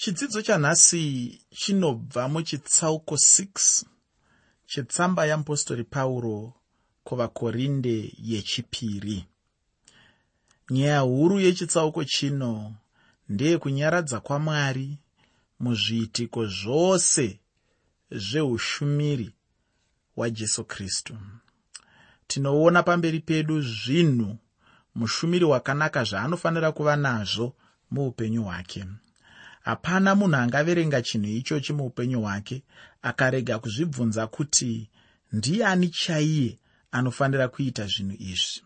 chidzidzo chanhasi chinobva muchitsauko 6 chetsamba yeapostori pauro kuvakorinde yechipiri. Nyaya huru yechitsauko chino ndeyekunyaradza kwamwari muzviitiko zvose zveushumiri hwajesu kristu. Tinoona pamberi pedu zvinhu mushumiri wakanaka zvaanofanira kuva nazvo muupenyu hwake hapana munhu angaverenga chinhu ichochi muupenyu hwake akarega kuzvibvunza kuti ndiani chaiye anofanira kuita zvinhu izvi.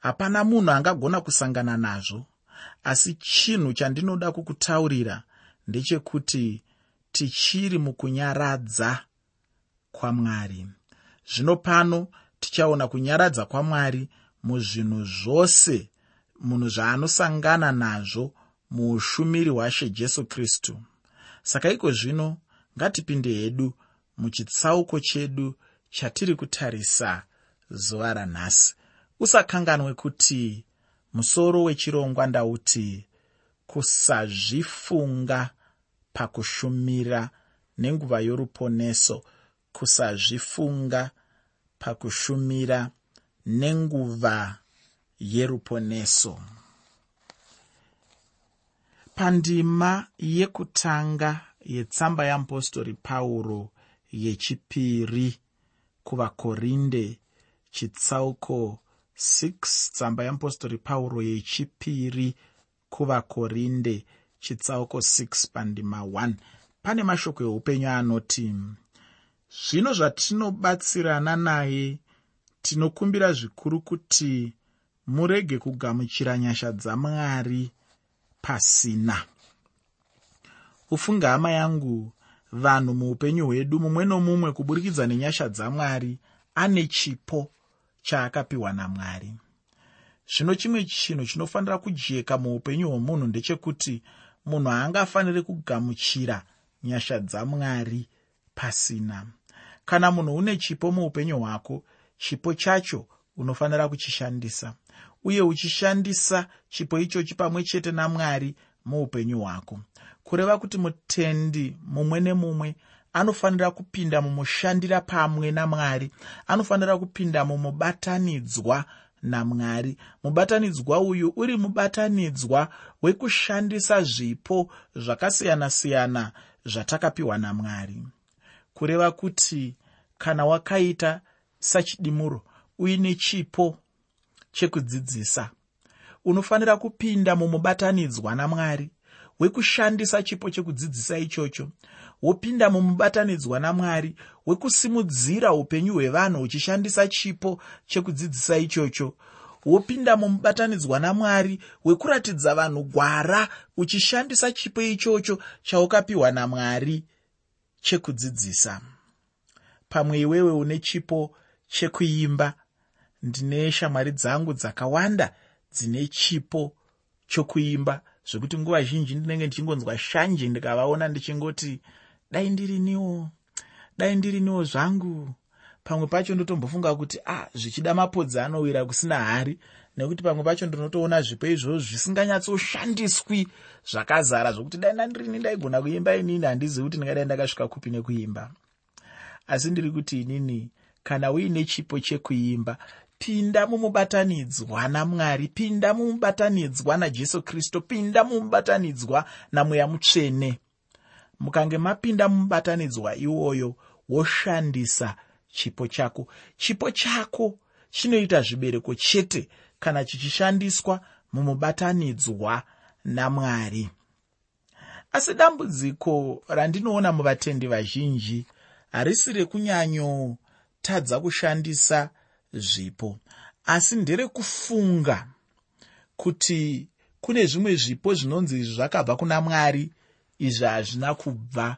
Hapana munhu angagona kusangana nazvo asi chinhu chandinoda kukutaurira ndechekuti tichiri mukunyaradza kwamwari. Zvino pano tichaona kunyaradza kwamwari muzvinhu zvose munhu zvaanosangana nazvo muushumiri hwashe jesu kristu. Saka iko zvino ngatipinde hedu muchitsauko chedu chatiri kutarisa zuva ranhasi. Usakanganwe kuti musoro wechirongwa ndauti kusazvifunga pakushumira nenguva yoruponeso kusazvifunga pakushumira nenguva yeruponeso pandima yekutanga yetsamba yeapostori pauro yechipiri kuvakorinde chitsauko 6 tsamba yeapostori pauro yechipiri kuvakorinde chitsauko 6 pandima 1 pane mashoko eupenyu anoti zvino zvatinobatsirana naye tinokumbira zvikuru kuti murege kugamuchira nyasha dzamwari pasina. Ufunge hama yangu vanhu muupenyu hwedu mumwe nomumwe kuburikidza nenyasha dzamwari ane chipo chaakapiwa namwari zvino chimwe chinhu chinofanira kujeka muupenyu hwomunhu ndechekuti munhu haangafaniri kugamuchira nyasha dzamwari pasina. Kana munhu une chipo muupenyu hwako chipo chacho unofanira kuchishandisa uye uchishandisa chipo ichochi pamwe chete namwari muupenyu hwako. Kureva kuti mutendi mumwe nemumwe anofanira kupinda mumushandira pamwe namwari anofanira kupinda mumubatanidzwa namwari. Mubatanidzwa uyu uri mubatanidzwa wekushandisa zvipo zvakasiyana-siyana zvatakapiwa namwari. Kureva kuti kana wakaita sachidimuro uine chipo chekudzidzisa. Unofanira kupinda mumubatanidzwa namwari wekushandisa chipo chekudzidzisa ichocho. Wopinda mumubatanidzwa namwari wekusimudzira upenyu hwevanhu uchishandisa chipo chekudzidzisa ichocho. Wopinda mumubatanidzwa namwari wekuratidza vanhu gwara uchishandisa chipo ichocho chaukapiwa namwari chekudzidzisa. Pamwe iwewe une chipo chekuimba ndine shamwari dzangu dzakawanda dzine chipo chokuimba zvekuti nguva zhinji ndinenge ndichingonzwa shanje ndikavaona ndichingoti dai ndiriniwo dai ndiriniwo zvangu. Pamwe pacho ndotombofunga kuti a ah, zvichida mapodzi anowira kusina hari. Nekuti pamwe pacho ndinotoona zvipo izvozvo zvisinganyatsoshandiswi zvakazara zvokuti dai nandirini ndaigona kuimba inini handizivi kuti ndingadai ndakasvika kupi nekuimba. Asi ndiri kuti inini kana uine chipo chekuimba pinda mumubatanidzwa namwari pinda mumubatanidzwa najesu kristu pinda mumubatanidzwa namweya mutsvene. Mukange mapinda mumubatanidzwa iwoyo woshandisa chipo chako. Chipo chako chinoita zvibereko chete kana chichishandiswa mumubatanidzwa namwari asi dambudziko randinoona muvatendi vazhinji harisi rekunyanyotadza kushandisa zvipo. Asi nderekufunga kuti kune zvimwe zvipo zvinonzi zvakabva kuna mwari izvi hazvina kubva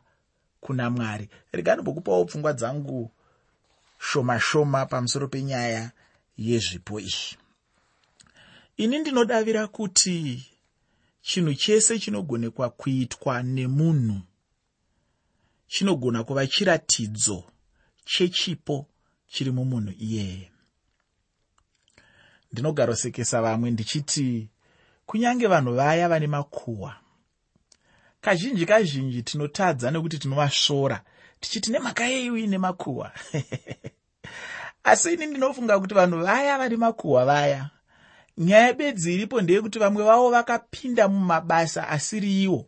kuna mwari. Reganimbokupawo pfungwa dzangu shoma shoma pamusoro penyaya yezvipo izvi. Ini ndinodavira kuti chinhu chese chinogonekwa kuitwa nemunhu chinogona kuva chiratidzo chechipo chiri mumunhu iyeye ndinogarosekesa vamwe ndichiti kunyange vanhu vaya vane makuhwa kazhinji kazhinji tinotadza nekuti tinovasvora tichiti nemhaka yei uine makuhwa. Asi ini ndinofunga kuti vanhu vaya vari makuhwa vaya nyaya bedzi iripo ndeyekuti vamwe vavo vakapinda mumabasa asiri iwo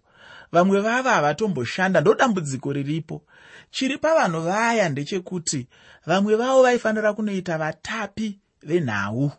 vamwe vava havatomboshanda ndo dambudziko riripo. Chiri pavanhu vaya ndechekuti vamwe vavo vaifanira kunoita vatapi venhau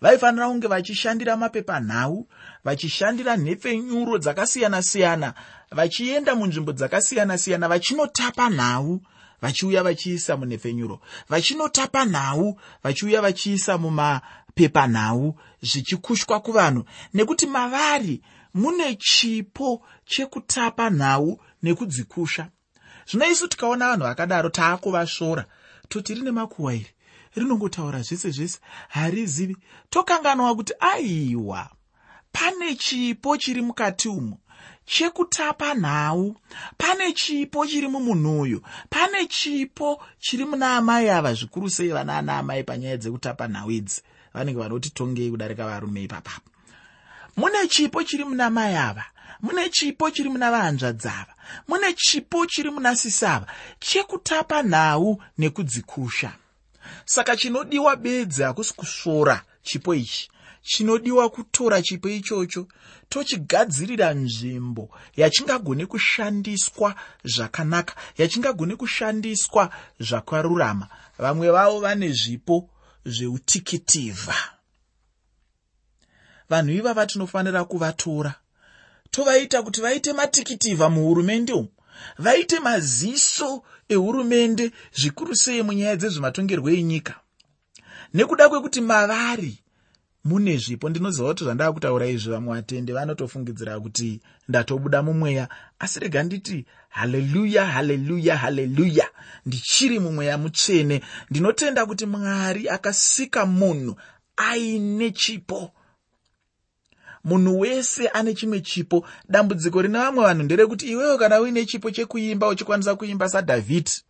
vaifanira kunge vachishandira mapepanhau vachishandira nhepfenyuro dzakasiyana-siyana vachienda munzvimbo dzakasiyana-siyana vachinotapa nhau vachiuya vachiisa munhepfenyuro vachinotapa nhau vachiuya vachiisa mumapepanhau zvichikushwa kuvanhu. Nekuti mavari mune chipo chekutapa nhau nekudzikusha. Zvino isu tikaona vanhu vakadaro taakuvasvora toti rine makuhwa iri rinongotaura zvese zvese harizivi. Tokanganwa kuti aiwa pane chipo chiri mukati umo chekutapa nhau. Pane chipo chiri mumunhu uyu pane chipo chiri muna amai ava zvikuru sei vana ana amai panyaya dzekutapa nhau idzi vanenge vanoti tongei kudarika varume ipapapo. Mune chipo chiri muna mai ava mune chipo chiri muna vahanzvadzava mune chipo chiri muna sisava chekutapa nhau nekudzikusha saka chinodiwa bedzi hakusi kusvora chipo ichi. Chinodiwa kutora chipo ichocho. Tochigadzirira nzvimbo yachingagone kushandiswa zvakanaka yachingagone kushandiswa zvakarurama. Vamwe vavo vane zvipo zveutikitiivha vanhu ivava tinofanira kuvatora. Tovaita kuti vaite matikitivha muhurumende umu vaite maziso ehurumende zvikuru sei munyaya dzezvematongerwo enyika. Nekuda kwekuti mavari mune zvipo. Ndinoziva kuti zvandava kutaura izvi vamwe vatende vanotofungidzira kuti ndatobuda mumweya. Asi rega nditi haleluya haleluya haleluya ndichiri mumweya mutsvene. Ndinotenda kuti mwari akasika munhu aine chipo munhu wese ane chimwe chipo. Dambudziko rine vamwe vanhu nderekuti iwewo kana uine chipo chekuimba uchikwanisa kuimba sadhavhidhi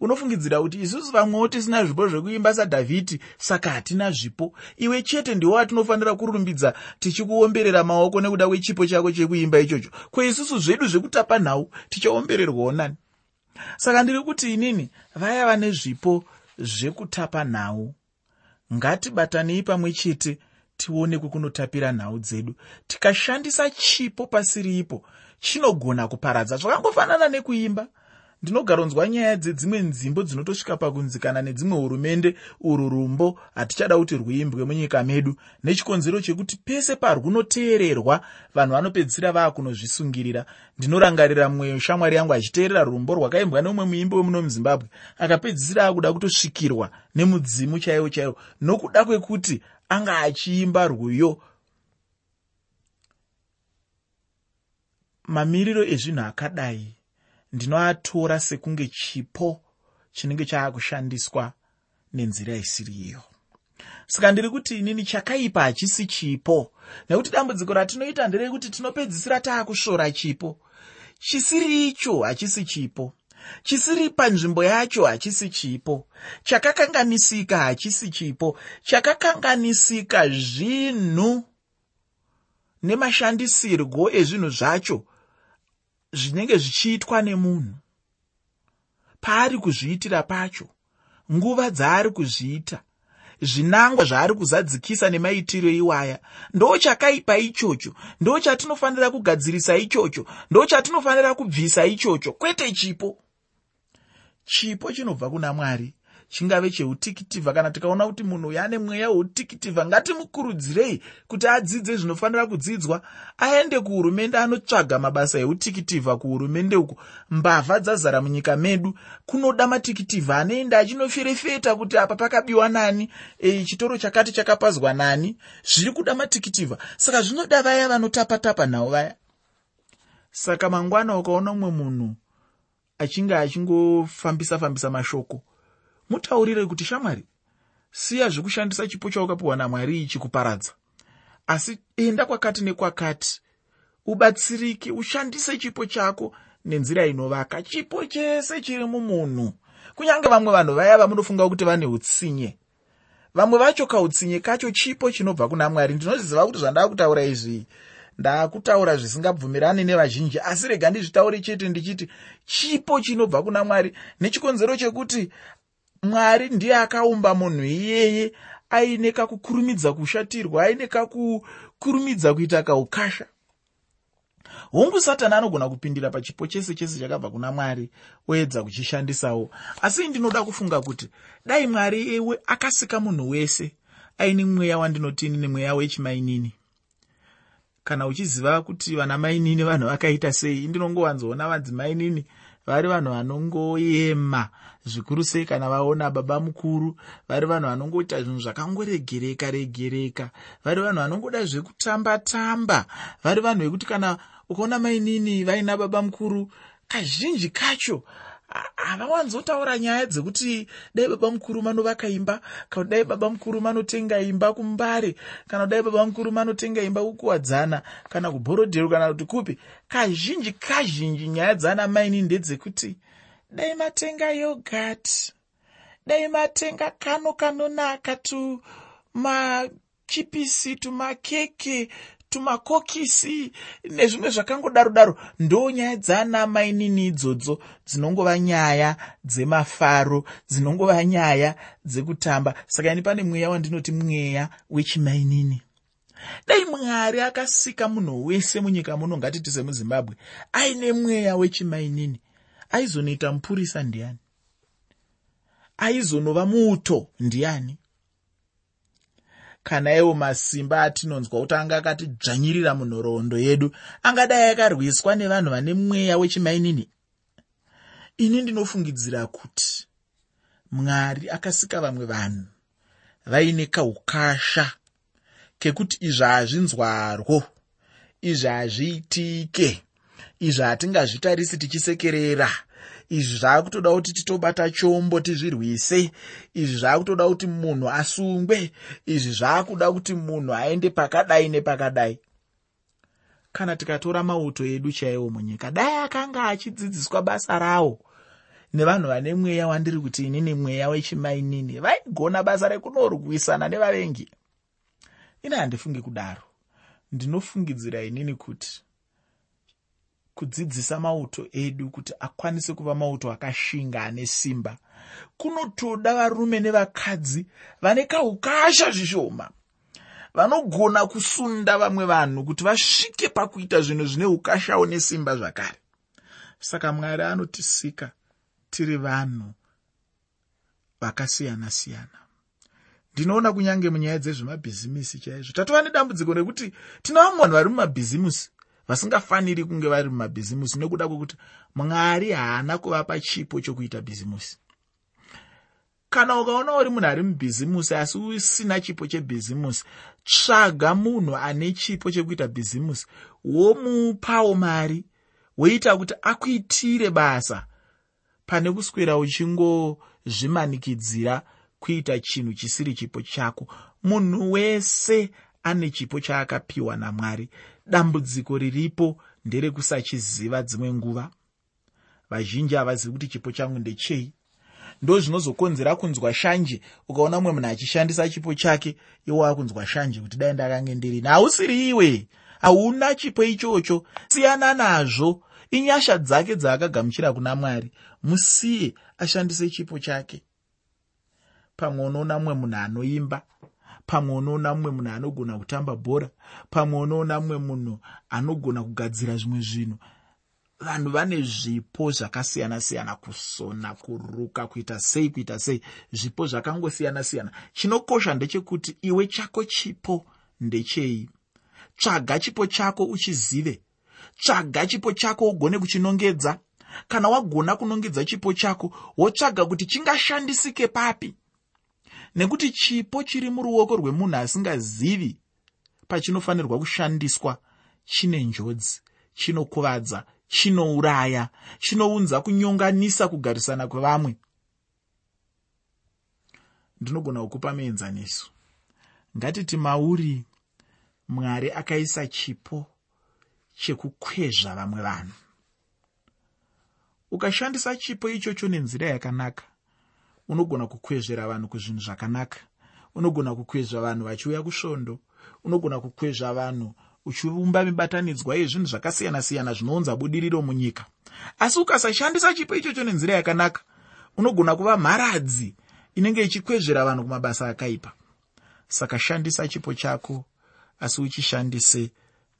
unofungidzira kuti isusu vamwewo tisina zvipo zvekuimba sadhavhidhi saka hatina zvipo. Iwe chete ndiwo watinofanira kurumbidza tichikuomberera maoko nekuda kwechipo chako chekuimba ichocho. Ko isusu zvedu zvekutapa nhau tichaombererwawo nani? Saka ndiri kuti inini vaya vane zvipo zvekutapa nhau ngatibatanei pamwe chete tione kwekunotapira nhau dzedu. Tikashandisa chipo pasiripo chinogona kuparadza. Zvakangofanana nekuimba. Ndinogaronzwa nyaya dzedzimwe nzimbo dzinotosvika pakunzikana nedzimwe hurumende urwu rumbo. Hatichada kuti rwuimbwe munyika medu. Nechikonzero chekuti pese parwunoteererwa vanhu vanopedzisira vaakunozvisungirira. Ndinorangarira mumwe shamwari yangu achiteerera rumbo rwakaimbwa neumwe muimbi wemuno muzimbabwe. Akapedzisira akuda kutosvikirwa nemudzimu chaiwo chaiwo nokuda kwekuti anga achiimba rwiyo. Mamiriro ezvinhu akadai ndinoatora sekunge chipo chinenge chaakushandiswa nenzira isiri iyo saka ndiri kuti inini chakaipa hachisi chipo nekuti dambudziko ratinoita nderekuti tinopedzisira taakusvora chipo. Chisiri icho hachisi chipo chisiri panzvimbo yacho hachisi chipo. Chakakanganisika hachisi chipo. Chakakanganisika zvinhu nemashandisirwo ezvinhu zvacho zvinenge zvichiitwa nemunhu. Paari kuzviitira pacho nguva dzaari kuzviita zvinangwa zvaari kuzadzikisa nemaitiro iwaya ndo chakaipa ichocho ndo chatinofanira kugadzirisa ichocho ndo chatinofanira kubvisa ichocho kwete chipo chipo chinobva kuna mwari chingave cheutikitivha. Kana tikaona kuti munhu uyu ane mweya weutikitiivha ngatimukurudzirei kuti adzidze zvinofanira kudzidzwa aende kuhurumende anotsvaga mabasa eutikitivha kuhurumende uku. Mbavha dzazara munyika medu kunoda matikitivha anoenda achinoferefeta kuti apa pakabiwa nani e, chitoro chakati chakapazwa nani zviri kuda matikitivha. Saka zvinoda vaya vanotapa-tapa nhau vaya. Saka mangwana ukaona mumwe munhu achinge achingofambisa fambisa mashoko. Mutaurire kuti shamwari siya zvekushandisa chipo chaukapiwa namwari ichi kuparadza. Asi enda kwakati nekwakati ubatsirike ushandise chipo chako nenzira inovaka. Chipo chese chiri mumunhu. Kunyange vamwe vanhu vaya vamunofunga kuti vane utsinye vamwe vacho kautsinye kacho chipo chinobva kuna mwari. Ndinoziva kuti zvandava kutaura izvi ndaakutaura zvisingabvumirani nevazhinji asi rega ndizvitaure chete ndichiti chipo chinobva kuna mwari. Nechikonzero chekuti mwari ndiye akaumba munhu iyeye aine kakukurumidza kushatirwa aine kakukurumidza kuita kaukasha. Hongu satani anogona kupindira pachipo chese chese chakabva kuna mwari oedza kuchishandisawo. Asi ndinoda kufunga kuti dai mwari ewe akasika munhu wese aine mweya wandinotini nemweya wechimainini kana uchiziva kuti vana mainini vanhu vakaita sei ndinongowanzoona vanzimainini vari vanhu vanongoyema zvikuru sei kana vaona baba mukuru vari vanhu vanongoita zvinhu zvakangoregereka regereka vari vanhu vanongoda zvekutamba tamba vari vanhu vekuti kana ukaona mainini vaina baba mukuru kazhinji kacho havawanzotaura nyaya dzekuti dai baba mukuru manovaka imba kana dai baba mukuru manotenga imba kumbare kana dai baba mukuru manotenga imba kukuwadzana kana kubhorodhero kana kuti kupi. Kazhinji kazhinji nyaya dzana maini ndedzekuti dai matenga yogati dai matenga kano kanonaka tumachipisi tumakeke tumakokisi nezvimwe zvakangodaro daro ndo nyaya dzaana mainini idzodzo dzinongova nyaya dzemafaro dzinongova nyaya dzekutamba. Saka ini pane mweya wandinoti mweya wechimainini. Dai mwari akasika munhu wese munyika muno ngatiti semuzimbabwe aine mweya wechimainini. Aizonoita mupurisa ndiani? Aizonova muuto ndiani kana iwo masimba atinonzwa kuti anga akatidzvanyirira munhoroondo yedu angadai akarwiswa nevanhu vane mweya wechimainini? Ini ndinofungidzira kuti mwari akasika vamwe vanhu vaine kaukasha kekuti izvi hazvinzwarwo izvi hazviitike izvi hatingazvitarisi tichisekerera izvi zvaakutoda kuti titobata chombo tizvirwise. Izvi zvaakutoda kuti munhu asungwe. Izvi zvaakuda kuti munhu aende pakadai nepakadai. Kana tikatora mauto edu chaiwo munyika dai akanga achidzidziswa basa rawo. Nevanhu vane mweya wandiri kuti inini mweya wechimainini vaigona basa rekunorwisana nevavengi ini handifungi kudaro. Ndinofungidzira inini kuti kudzidzisa mauto edu kuti akwanise kuva mauto akashinga ane simba. Kunotoda varume nevakadzi vane kaukasha zvishoma. Vanogona kusunda vamwe vanhu kuti vasvike pakuita zvinhu zvine ukashawo nesimba zvakare. Saka mwari anotisika tiri vanhu vakasiyana-siyana. Ndinoona kunyange munyaya dzezvemabhizimisi chaizvo. Tatova nedambudziko rekuti tina vamwe vanhu vari mumabhizimusi vasingafaniri kunge vari mumabhizimusi nekuda kwekuti mwari haana kuvapa chipo chokuita bhizimusi. Kana ukaona uri munhu ari mubhizimusi asi usina chipo chebhizimusi tsvaga munhu ane chipo chekuita bhizimusi womupawo mari woita kuti akuitire basa pane kuswera uchingozvimanikidzira kuita chinhu chisiri chipo chako. Munhu wese ane chipo chaakapiwa namwari dambudziko riripo nderekusachiziva dzimwe nguva. Vazhinji havazivi kuti chipo changu ndechei. Ndo zvinozokonzera kunzwa shanje ukaona mumwe munhu achishandisa chipo chake iwo akunzwa shanje kuti dai ndakange ndirini hausiri iwe! Hauna chipo ichocho. Siyana nazvo. Inyasha dzake dzaakagamuchira kuna mwari musiye ashandise chipo chake. Pamwe unoona mumwe munhu anoimba pamwe unoona mumwe munhu anogona kutamba bhora pamwe unoona mumwe munhu anogona kugadzira zvimwe zvinhu. Vanhu vane zvipo zvakasiyana-siyana kusona kuruka kuita sei kuita sei. Zvipo zvakangosiyana-siyana. Chinokosha ndechekuti iwe chako chipo ndechei. Tsvaga chipo chako uchizive. Tsvaga chipo chako ugone kuchinongedza. Kana wagona kunongedza chipo chako wotsvaga kuti chingashandisike papi nekuti chipo chiri muruoko rwemunhu asingazivi pachinofanirwa kushandiswa chine njodzi chinokuvadza chinouraya chinounza kunyonganisa kugarisana kwevamwe. Ndinogona kukupa muenzaniso ngatiti mauri mwari akaisa chipo chekukwezva vamwe vanhu. Ukashandisa chipo ichocho nenzira yakanaka unogona kukwezvera vanhu kuzvinhu zvakanaka. Unogona kukwezva vanhu vachiuya kusvondo. Unogona kukwezva vanhu uchiumba mibatanidzwa yezvinhu zvakasiyana-siyana zvinounza budiriro munyika. Asi ukasashandisa chipo ichocho nenzira yakanaka unogona kuva mharadzi inenge ichikwezvera vanhu kumabasa akaipa. Saka shandisa chipo chako asi uchishandise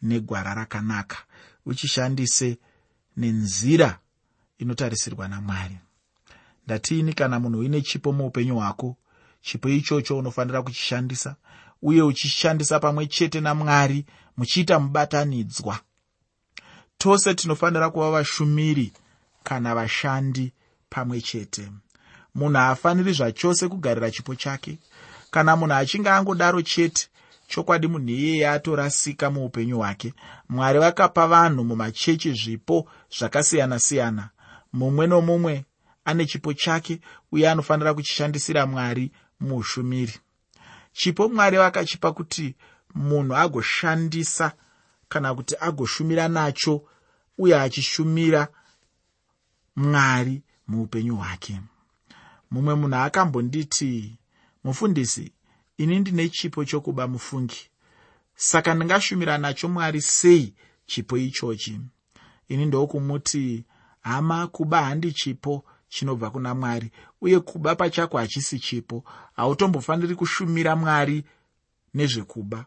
negwara rakanaka. Uchishandise nenzira inotarisirwa namwari ndatiini kana munhu uine chipo muupenyu hwako? Chipo ichocho unofanira kuchishandisa uye uchishandisa pamwe chete namwari muchiita mubatanidzwa. Tose tinofanira kuva vashumiri kana vashandi pamwe chete. Munhu haafaniri zvachose kugarira chipo chake. Kana munhu achinge angodaro chete chokwadi munhu iyeye atorasika muupenyu hwake. Mwari vakapa vanhu mumachechi zvipo zvakasiyana-siyana. Mumwe nomumwe ane chipo chake uye anofanira kuchishandisira mwari muushumiri chipo mwari vakachipa kuti munhu agoshandisa kana kuti agoshumira nacho uye achishumira mwari muupenyu hwake. Mumwe munhu akambonditi mufundisi ini ndine chipo chokuba mufungi. Saka ndingashumira nacho mwari sei chipo ichochi? Ini ndokumuti hama kuba handi chipo chinobva kuna mwari uye kuba pachako hachisi chipo. Hautombofaniri kushumira mwari nezvekuba.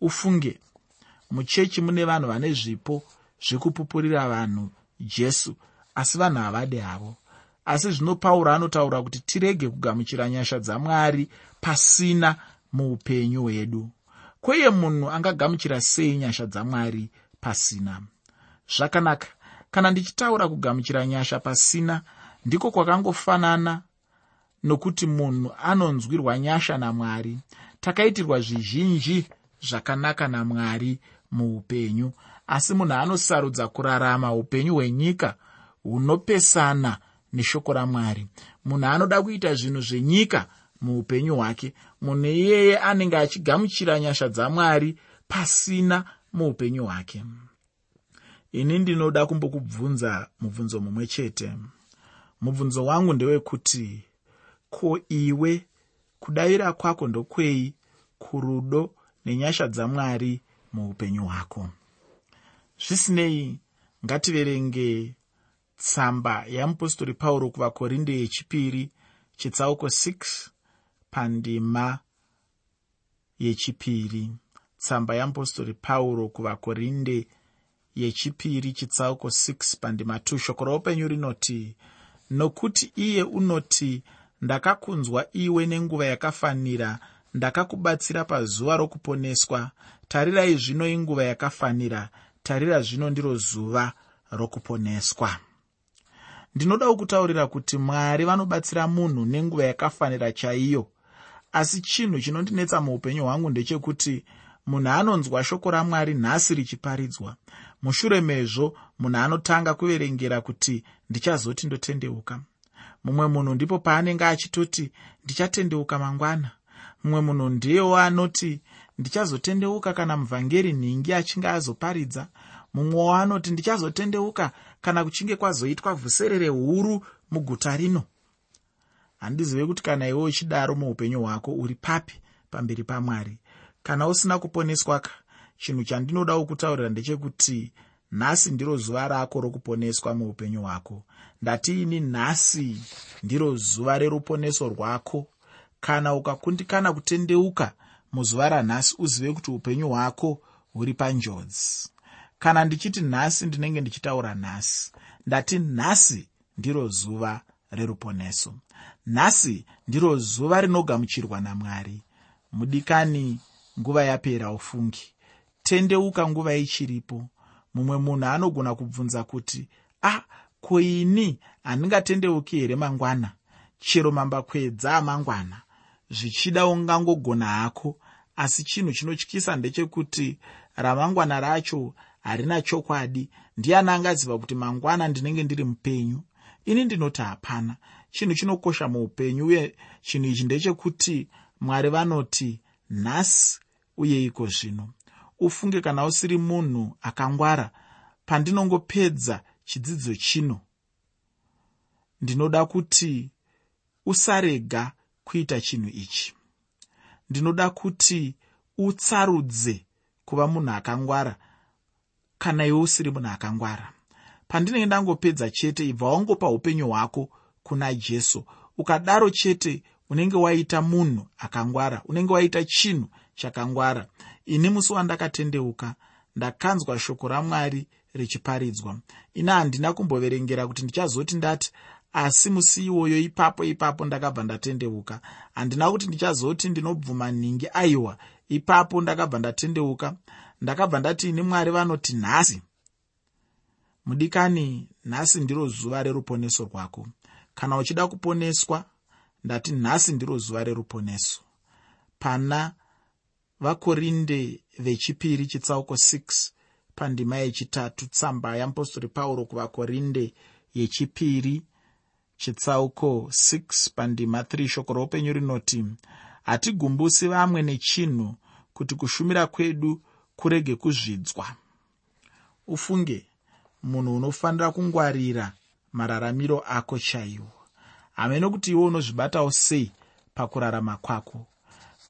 Ufunge muchechi mune vanhu vane zvipo zvekupupurira vanhu jesu asi vanhu havade havo. Asi zvino pauro anotaura kuti tirege kugamuchira nyasha dzamwari pasina muupenyu hwedu. Kweye munhu angagamuchira sei nyasha dzamwari pasina? Zvakanaka. Kana ndichitaura kugamuchira nyasha pasina ndiko kwakangofanana nokuti munhu anonzwirwa nyasha namwari. Takaitirwa zvizhinji zvakanaka namwari muupenyu asi munhu anosarudza kurarama upenyu hwenyika hunopesana neshoko ramwari. Munhu anoda kuita zvinhu zvenyika muupenyu hwake. Munhu iyeye anenge achigamuchira nyasha dzamwari pasina muupenyu hwake. Ini ndinoda kumbokubvunza mubvunzo mumwe chete mubvunzo wangu ndewekuti ko iwe kudavira kwako ndokwei kurudo nenyasha dzamwari muupenyu hwako? Zvisinei ngativerenge tsamba yamupostori pauro kuvakorinde yechipiri chitsauko 6 pandima yechipiri. Tsamba yamupostori pauro kuvakorinde yechipiri chitsauko 6 pandima 2 shoko roupenyu rinoti nokuti iye unoti ndakakunzwa iwe nenguva yakafanira ndakakubatsira pazuva rokuponeswa. Tarirai zvino inguva yakafanira tarira zvino ndiro zuva rokuponeswa. Ndinodawo kutaurira kuti mwari vanobatsira munhu nenguva yakafanira chaiyo. Asi chinhu chinondinetsa muupenyu hwangu ndechekuti munhu anonzwa shoko ramwari nhasi richiparidzwa mushure mezvo munhu anotanga kuverengera kuti ndichazoti ndotendeuka. Mumwe munhu ndipo paanenge achitoti ndichatendeuka mangwana. Mumwe munhu ndiyewo anoti ndichazotendeuka kana muvhangeri nhingi achinge azoparidza. Mumwewo anoti ndichazotendeuka kana kuchinge kwazoitwa vhuserere huru muguta rino. Handizive kuti kana iwe uchidaro muupenyu hwako uri papi pamberi pamwari. Kana usina kuponeswa ka chinhu chandinodawo kutaurira ndechekuti nhasi ndiro zuva rako rokuponeswa muupenyu hwako. Ndatiini nhasi ndiro zuva reruponeso rwako? Kana ukakundikana kutendeuka muzuva ranhasi uzive kuti upenyu hwako huri panjodzi. Kana ndichiti nhasi ndinenge ndichitaura nhasi. Ndati nhasi ndiro zuva reruponeso. Nhasi ndiro zuva rinogamuchirwa namwari. Mudikani nguva yapera ufungi tendeuka nguva ichiripo. Mumwe munhu anogona kubvunza kuti a ah, ko ini handingatendeuki here mangwana? Chero mambakwedza amangwana zvichida ungangogona hako. Asi chinhu chinotyisa ndechekuti ramangwana racho harina chokwadi. Ndiani angaziva kuti mangwana ndinenge ndiri mupenyu? Ini ndinoti hapana. Chinhu chinokosha muupenyu uye chinhu ichi ndechekuti mwari vanoti nhasi uye iko zvino ufunge kana usiri munhu akangwara pandinongopedza chidzidzo chino. Ndinoda kuti usarega kuita chinhu ichi. Ndinoda kuti utsarudze kuva munhu akangwara kana iwe usiri munhu akangwara. Pandinenge ndangopedza chete ibva wangopa upenyu hwako kuna jesu ukadaro chete unenge waita munhu akangwara unenge waita chinhu chakangwara ini musi wandakatendeuka ndakanzwa shoko ramwari richiparidzwa. Ina handina kumboverengera kuti ndichazoti ndati asi musi iwoyo ipapo ipapo ndakabva ndatendeuka. Handina kuti ndichazoti ndinobvuma nhingi aiwa ipapo ndakabva ndatendeuka. Ndakabva ndati ini mwari vanoti nhasi. Mudikani nhasi ndiro zuva reruponeso rwako. Kana uchida kuponeswa ndati nhasi ndiro zuva reruponeso. Pana vakorinde vechipiri chitsauko 6 pandima yechitatu tsamba yeapostori pauro kuvakorinde yechipiri chitsauko 6 pandima 3 shoko roupenyu rinoti hatigumbusi vamwe nechinhu kuti kushumira kwedu kurege kuzvidzwa. Ufunge munhu unofanira kungwarira mararamiro ako chaiwo. Hamene kuti iwe unozvibatawo sei pakurarama kwako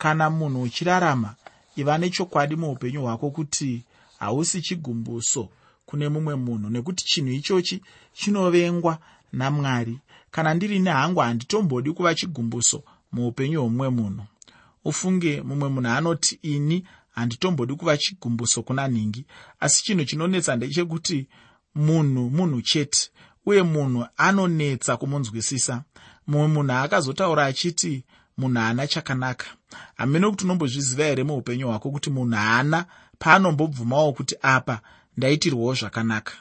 kana munhu uchirarama iva nechokwadi muupenyu hwako kuti hausi chigumbuso kune mumwe munhu nekuti chinhu ichochi chinovengwa namwari. Kana ndiri nehangu handitombodi kuva chigumbuso muupenyu hwomumwe munhu. Ufunge mumwe munhu anoti ini handitombodi kuva chigumbuso kuna nhingi. Asi chinhu chinonetsa ndechekuti munhu munhu chete uye munhu anonetsa kumunzwisisa. Mumwe munhu akazotaura achiti munhu haana chakanaka. Hamene kuti unombozviziva here muupenyu hwako kuti munhu haana paanombobvumawo kuti apa ndaitirwawo zvakanaka.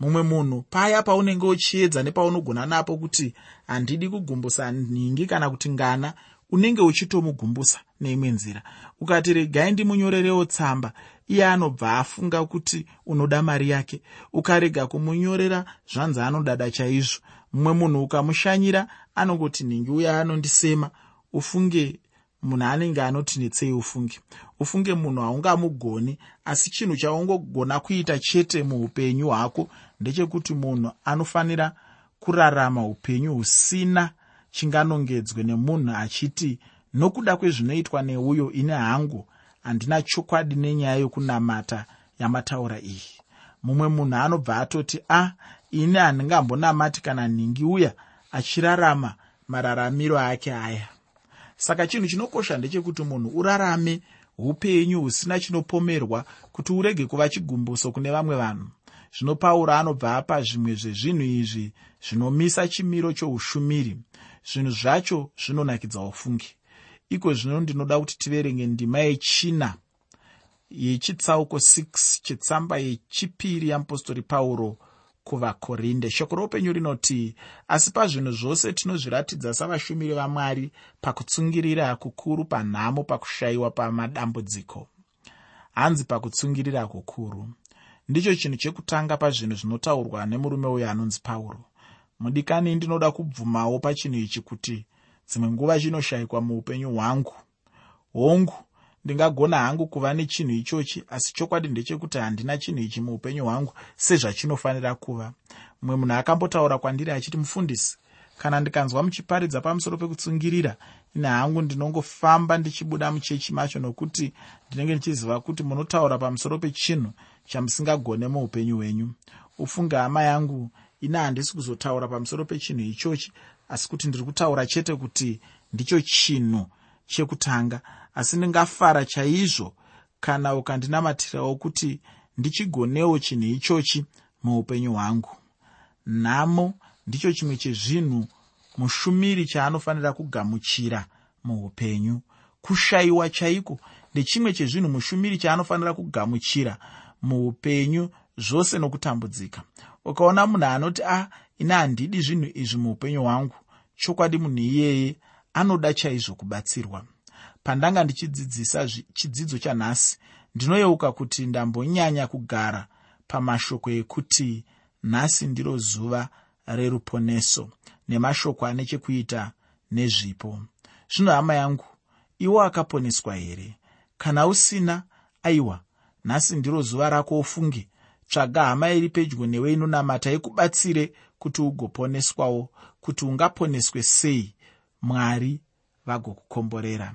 Mumwe munhu paya paunenge uchiedza nepaunogona napo kuti handidi kugumbusa nhingi kana kuti ngana unenge uchitomugumbusa neimwe nzira. Ukati regai ndimunyorerewo tsamba iye anobva afunga kuti unoda mari yake. Ukarega kumunyorera zvanzi anodada chaizvo. Mumwe munhu ukamushanyira anongoti nhingi uya anondisema ufunge munhu anenge anoti netsei ufunge. Ufunge munhu haungamugoni asi chinhu chaungogona kuita chete muupenyu hwako ndechekuti munhu anofanira kurarama upenyu husina chinganongedzwe nemunhu achiti nokuda kwezvinoitwa neuyo ine hangu handina chokwadi nenyaya yokunamata yamataura iyi. Mumwe munhu anobva atoti a ah, ini handingambonamati kana nhingi uya achirarama mararamiro ake aya saka chinhu chinokosha ndechekuti munhu urarame upenyu husina chinopomerwa kuti urege kuva chigumbuso kune vamwe vanhu. Zvino pauro anobva apa zvimwe zvezvinhu izvi zvinomisa chimiro choushumiri. Zvinhu zvacho zvinonakidza ufungi. Iko zvino ndinoda kuti tiverenge ndima yechina yechitsauko 6 chetsamba yechipiri yeapostori pauro kuvakorinde. Shoko roupenyu rinoti asi pazvinhu zvose tinozviratidza savashumiri vamwari pakutsungirira kukuru panhamo pakushayiwa pamadambudziko. Hanzi pakutsungirira kukuru? Ndicho chinhu chekutanga pazvinhu zvinotaurwa nemurume uyo anonzi pauro. Mudikani ndinoda kubvumawo pachinhu ichi kuti dzimwe nguva chinoshayikwa muupenyu hwangu hongu ndingagona hangu kuva nechinhu ichochi asi chokwadi ndechekuti handina chinhu ichi muupenyu hwangu sezvachinofanira kuva. Mumwe munhu akambotaura kwandiri achiti mufundisi kana ndikanzwa muchiparidza pamusoro pekutsungirira ine hangu ndinongofamba ndichibuda muchechi macho nokuti ndinenge ndichiziva kuti munotaura pamusoro pechinhu chamusingagone muupenyu hwenyu. Ufunge hama yangu ine handisi kuzotaura pamusoro pechinhu ichochi asi kuti ndiri kutaura chete kuti ndicho chinhu chekutanga asi ndingafara chaizvo kana ukandinamatirawo kuti ndichigonewo chinhu ichochi muupenyu hwangu. Nhamo ndicho chimwe chezvinhu mushumiri chaanofanira kugamuchira muupenyu. Kushayiwa chaiko ndechimwe chezvinhu mushumiri chaanofanira kugamuchira muupenyu zvose nokutambudzika. Ukaona munhu anoti a ah, ine handidi zvinhu izvi muupenyu hwangu. Chokwadi munhu iyeye anoda chaizvo kubatsirwa pandanga ndichidzidzisa chidzidzo chanhasi ndinoyeuka kuti ndambonyanya kugara pamashoko ekuti nhasi ndiro zuva reruponeso nemashoko ane chekuita nezvipo. Zvino hama yangu iwo akaponeswa here? Kana usina aiwa nhasi ndiro zuva rako ufunge. Tsvaga hama iri pedyo newe inonamata ikubatsire kuti ugoponeswawo kuti ungaponeswe sei mwari vagokukomborera